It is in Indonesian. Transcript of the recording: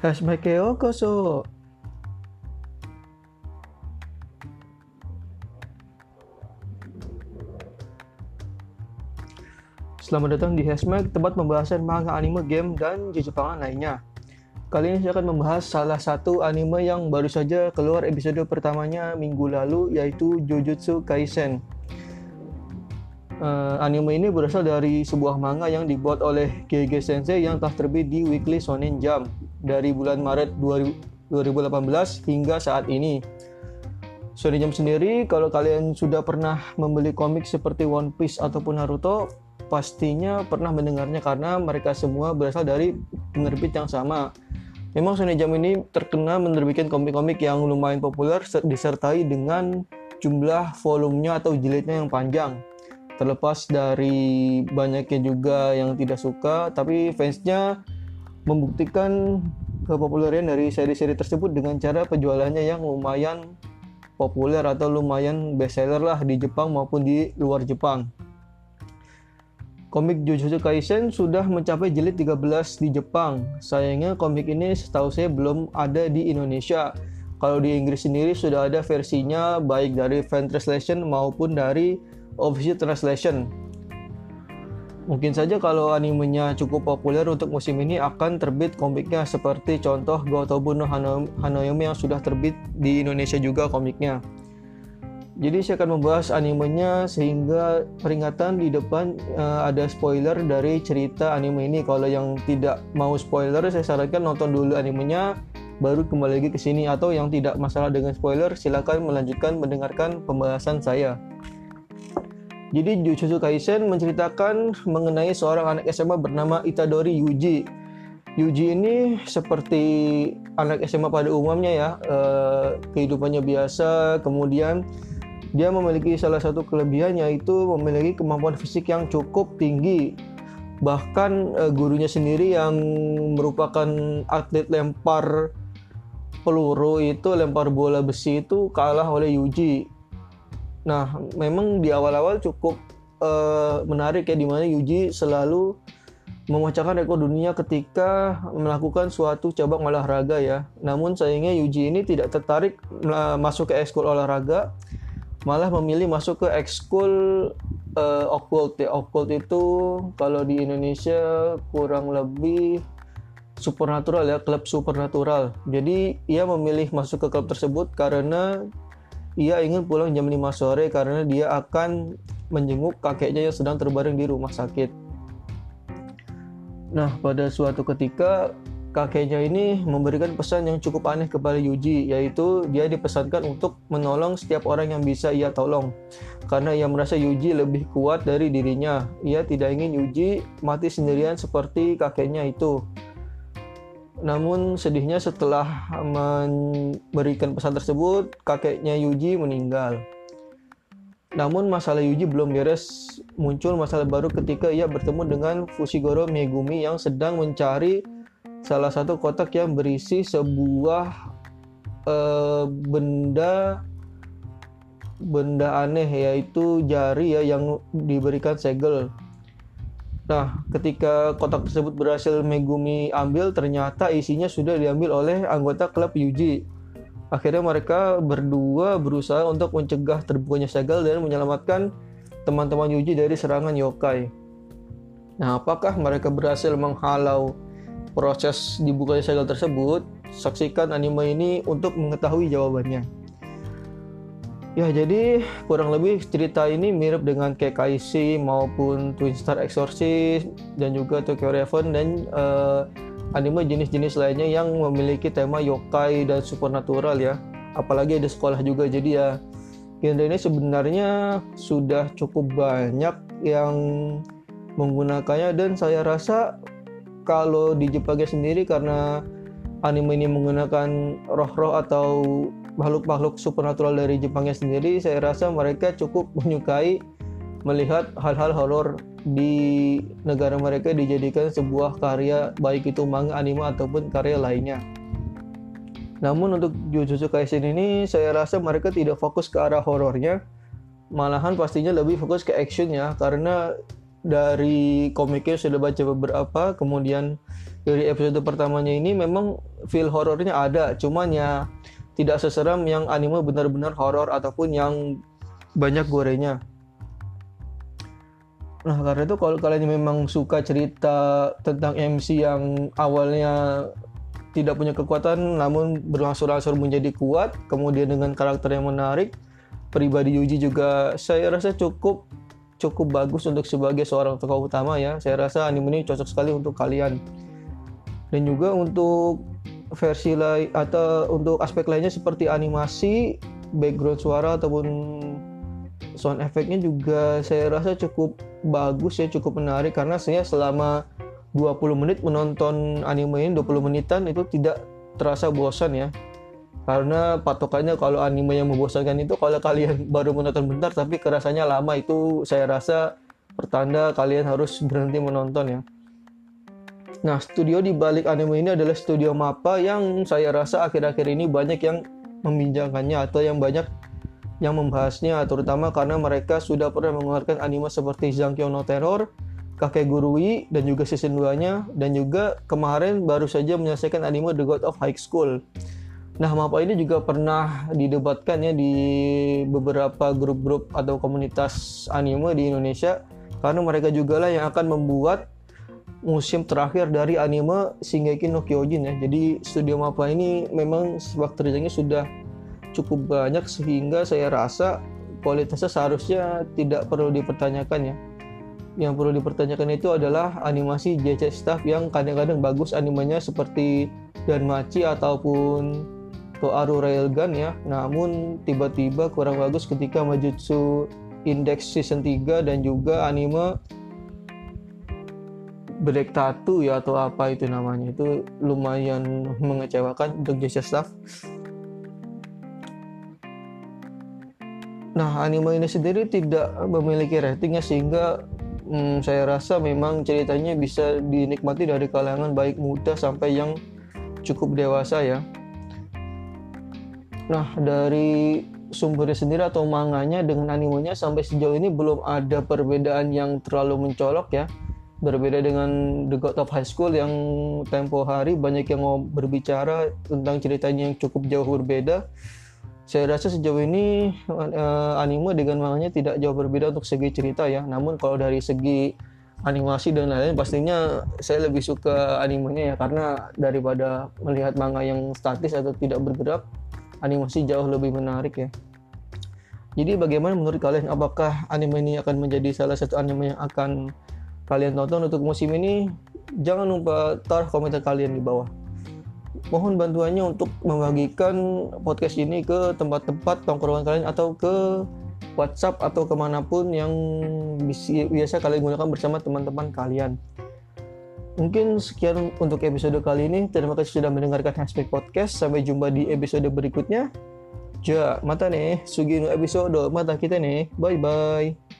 Hasmake Okoso. Selamat datang di Hasmag, tempat pembahasan manga, anime, game, dan Jepangan lainnya. Kali ini saya akan membahas salah satu anime yang baru saja keluar episode pertamanya minggu lalu, yaitu Jujutsu Kaisen. Uh, anime ini berasal dari sebuah manga yang dibuat oleh GG Sensei yang telah terbit di Weekly Shonen Jump dari bulan Maret 2018 hingga saat ini. Shonen Jump sendiri, kalau kalian sudah pernah membeli komik seperti One Piece ataupun Naruto, pastinya pernah mendengarnya karena mereka semua berasal dari penerbit yang sama. Memang Shonen Jump ini terkenal menerbitkan komik-komik yang lumayan populer disertai dengan jumlah volumenya atau jilidnya yang panjang. Terlepas dari banyaknya juga yang tidak suka, tapi fansnya membuktikan kepopuleran dari seri-seri tersebut dengan cara penjualannya yang lumayan populer atau lumayan bestseller lah di Jepang maupun di luar Jepang. Komik Jujutsu Kaisen sudah mencapai jilid 13 di Jepang. Sayangnya komik ini setahu saya belum ada di Indonesia. Kalau di Inggris sendiri sudah ada versinya baik dari fan translation maupun dari official translation. Mungkin saja kalau animenya cukup populer untuk musim ini akan terbit komiknya seperti contoh Gotobu no Hanoyomi yang sudah terbit di Indonesia juga komiknya. Jadi saya akan membahas animenya sehingga peringatan di depan uh, ada spoiler dari cerita anime ini. Kalau yang tidak mau spoiler, saya sarankan nonton dulu animenya, baru kembali lagi ke sini. Atau yang tidak masalah dengan spoiler, silakan melanjutkan mendengarkan pembahasan saya. Jadi Jujutsu Kaisen menceritakan mengenai seorang anak SMA bernama Itadori Yuji. Yuji ini seperti anak SMA pada umumnya ya, eh, kehidupannya biasa, kemudian dia memiliki salah satu kelebihan yaitu memiliki kemampuan fisik yang cukup tinggi. Bahkan uh, gurunya sendiri yang merupakan atlet lempar peluru itu lempar bola besi itu kalah oleh Yuji. Nah, memang di awal-awal cukup uh, menarik ya di mana Yuji selalu memecahkan rekor dunia ketika melakukan suatu cabang olahraga ya. Namun sayangnya Yuji ini tidak tertarik masuk ke ekskul olahraga malah memilih masuk ke ekskul uh, occult ya occult itu kalau di Indonesia kurang lebih supernatural ya klub supernatural jadi ia memilih masuk ke klub tersebut karena ia ingin pulang jam 5 sore karena dia akan menjenguk kakeknya yang sedang terbaring di rumah sakit nah pada suatu ketika kakeknya ini memberikan pesan yang cukup aneh kepada Yuji, yaitu dia dipesankan untuk menolong setiap orang yang bisa ia tolong. Karena ia merasa Yuji lebih kuat dari dirinya. Ia tidak ingin Yuji mati sendirian seperti kakeknya itu. Namun sedihnya setelah memberikan pesan tersebut, kakeknya Yuji meninggal. Namun masalah Yuji belum beres, muncul masalah baru ketika ia bertemu dengan Fushiguro Megumi yang sedang mencari salah satu kotak yang berisi sebuah uh, benda benda aneh yaitu jari ya yang diberikan segel. Nah, ketika kotak tersebut berhasil Megumi ambil, ternyata isinya sudah diambil oleh anggota klub Yuji. Akhirnya mereka berdua berusaha untuk mencegah terbukanya segel dan menyelamatkan teman-teman Yuji dari serangan yokai. Nah, apakah mereka berhasil menghalau proses dibukanya segel tersebut, saksikan anime ini untuk mengetahui jawabannya. Ya, jadi kurang lebih cerita ini mirip dengan KKIC maupun Twin Star Exorcist dan juga Tokyo Reven dan uh, anime jenis-jenis lainnya yang memiliki tema yokai dan supernatural ya. Apalagi ada sekolah juga jadi ya genre ini sebenarnya sudah cukup banyak yang menggunakannya dan saya rasa kalau di Jepangnya sendiri karena anime ini menggunakan roh-roh atau makhluk-makhluk supernatural dari Jepangnya sendiri, saya rasa mereka cukup menyukai melihat hal-hal horor di negara mereka dijadikan sebuah karya baik itu manga, anime ataupun karya lainnya. Namun untuk Jujutsu Kaisen ini saya rasa mereka tidak fokus ke arah horornya, malahan pastinya lebih fokus ke action ya karena dari komiknya sudah baca beberapa kemudian dari episode pertamanya ini memang feel horornya ada, cuman ya tidak seseram yang anime benar-benar horor ataupun yang banyak gorengnya. Nah karena itu kalau kalian memang suka cerita tentang MC yang awalnya tidak punya kekuatan namun berangsur-angsur menjadi kuat, kemudian dengan karakter yang menarik, pribadi Yuji juga saya rasa cukup cukup bagus untuk sebagai seorang tokoh utama ya. Saya rasa anime ini cocok sekali untuk kalian. Dan juga untuk versi lain atau untuk aspek lainnya seperti animasi, background suara ataupun sound efeknya juga saya rasa cukup bagus ya, cukup menarik karena saya selama 20 menit menonton anime ini 20 menitan itu tidak terasa bosan ya. Karena patokannya kalau anime yang membosankan itu kalau kalian baru menonton bentar tapi kerasanya lama itu saya rasa pertanda kalian harus berhenti menonton ya. Nah, studio di balik anime ini adalah studio MAPPA yang saya rasa akhir-akhir ini banyak yang membincangannya atau yang banyak yang membahasnya terutama karena mereka sudah pernah mengeluarkan anime seperti Zankyo no Terror, Kakek Gurui dan juga season 2-nya dan juga kemarin baru saja menyelesaikan anime The God of High School. Nah, MAPPA ini juga pernah didebatkan ya di beberapa grup-grup atau komunitas anime di Indonesia karena mereka juga lah yang akan membuat musim terakhir dari anime Shingeki no Kyojin ya. Jadi studio Mappa ini memang waktu kerjanya sudah cukup banyak sehingga saya rasa kualitasnya seharusnya tidak perlu dipertanyakan ya. Yang perlu dipertanyakan itu adalah animasi JC Staff yang kadang-kadang bagus animenya seperti Danmachi ataupun Toaru Railgun ya. Namun tiba-tiba kurang bagus ketika Majutsu Index Season 3 dan juga anime Black Tattoo ya atau apa itu namanya itu lumayan mengecewakan untuk jasa staff. Nah anime ini sendiri tidak memiliki ratingnya sehingga hmm, saya rasa memang ceritanya bisa dinikmati dari kalangan baik muda sampai yang cukup dewasa ya. Nah dari sumbernya sendiri atau manganya dengan animenya sampai sejauh ini belum ada perbedaan yang terlalu mencolok ya berbeda dengan The God of High School yang tempo hari banyak yang mau berbicara tentang ceritanya yang cukup jauh berbeda. Saya rasa sejauh ini uh, anime dengan manganya tidak jauh berbeda untuk segi cerita ya. Namun kalau dari segi animasi dan lain-lain pastinya saya lebih suka animenya ya karena daripada melihat manga yang statis atau tidak bergerak, animasi jauh lebih menarik ya. Jadi bagaimana menurut kalian apakah anime ini akan menjadi salah satu anime yang akan kalian tonton untuk musim ini, jangan lupa taruh komentar kalian di bawah. Mohon bantuannya untuk membagikan podcast ini ke tempat-tempat tongkrongan kalian atau ke WhatsApp atau ke mana pun yang biasa kalian gunakan bersama teman-teman kalian. Mungkin sekian untuk episode kali ini. Terima kasih sudah mendengarkan Hashtag Podcast. Sampai jumpa di episode berikutnya. Ja, mata nih, sugino episode mata kita nih. Bye bye.